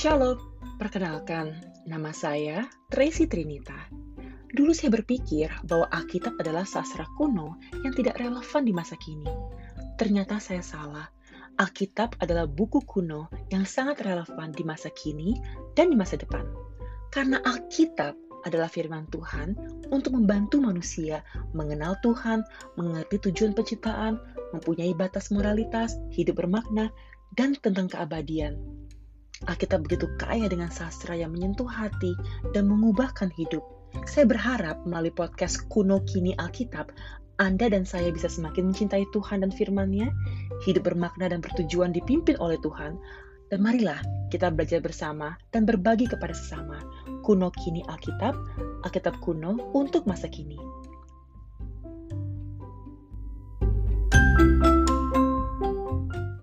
Shalom, perkenalkan, nama saya Tracy Trinita. Dulu saya berpikir bahwa Alkitab adalah sastra kuno yang tidak relevan di masa kini. Ternyata saya salah. Alkitab adalah buku kuno yang sangat relevan di masa kini dan di masa depan. Karena Alkitab adalah firman Tuhan untuk membantu manusia mengenal Tuhan, mengerti tujuan penciptaan, mempunyai batas moralitas, hidup bermakna, dan tentang keabadian. Alkitab begitu kaya dengan sastra yang menyentuh hati dan mengubahkan hidup. Saya berharap melalui podcast Kuno Kini Alkitab, Anda dan saya bisa semakin mencintai Tuhan dan firman-Nya, hidup bermakna dan bertujuan dipimpin oleh Tuhan, dan marilah kita belajar bersama dan berbagi kepada sesama. Kuno Kini Alkitab, Alkitab kuno untuk masa kini. thank you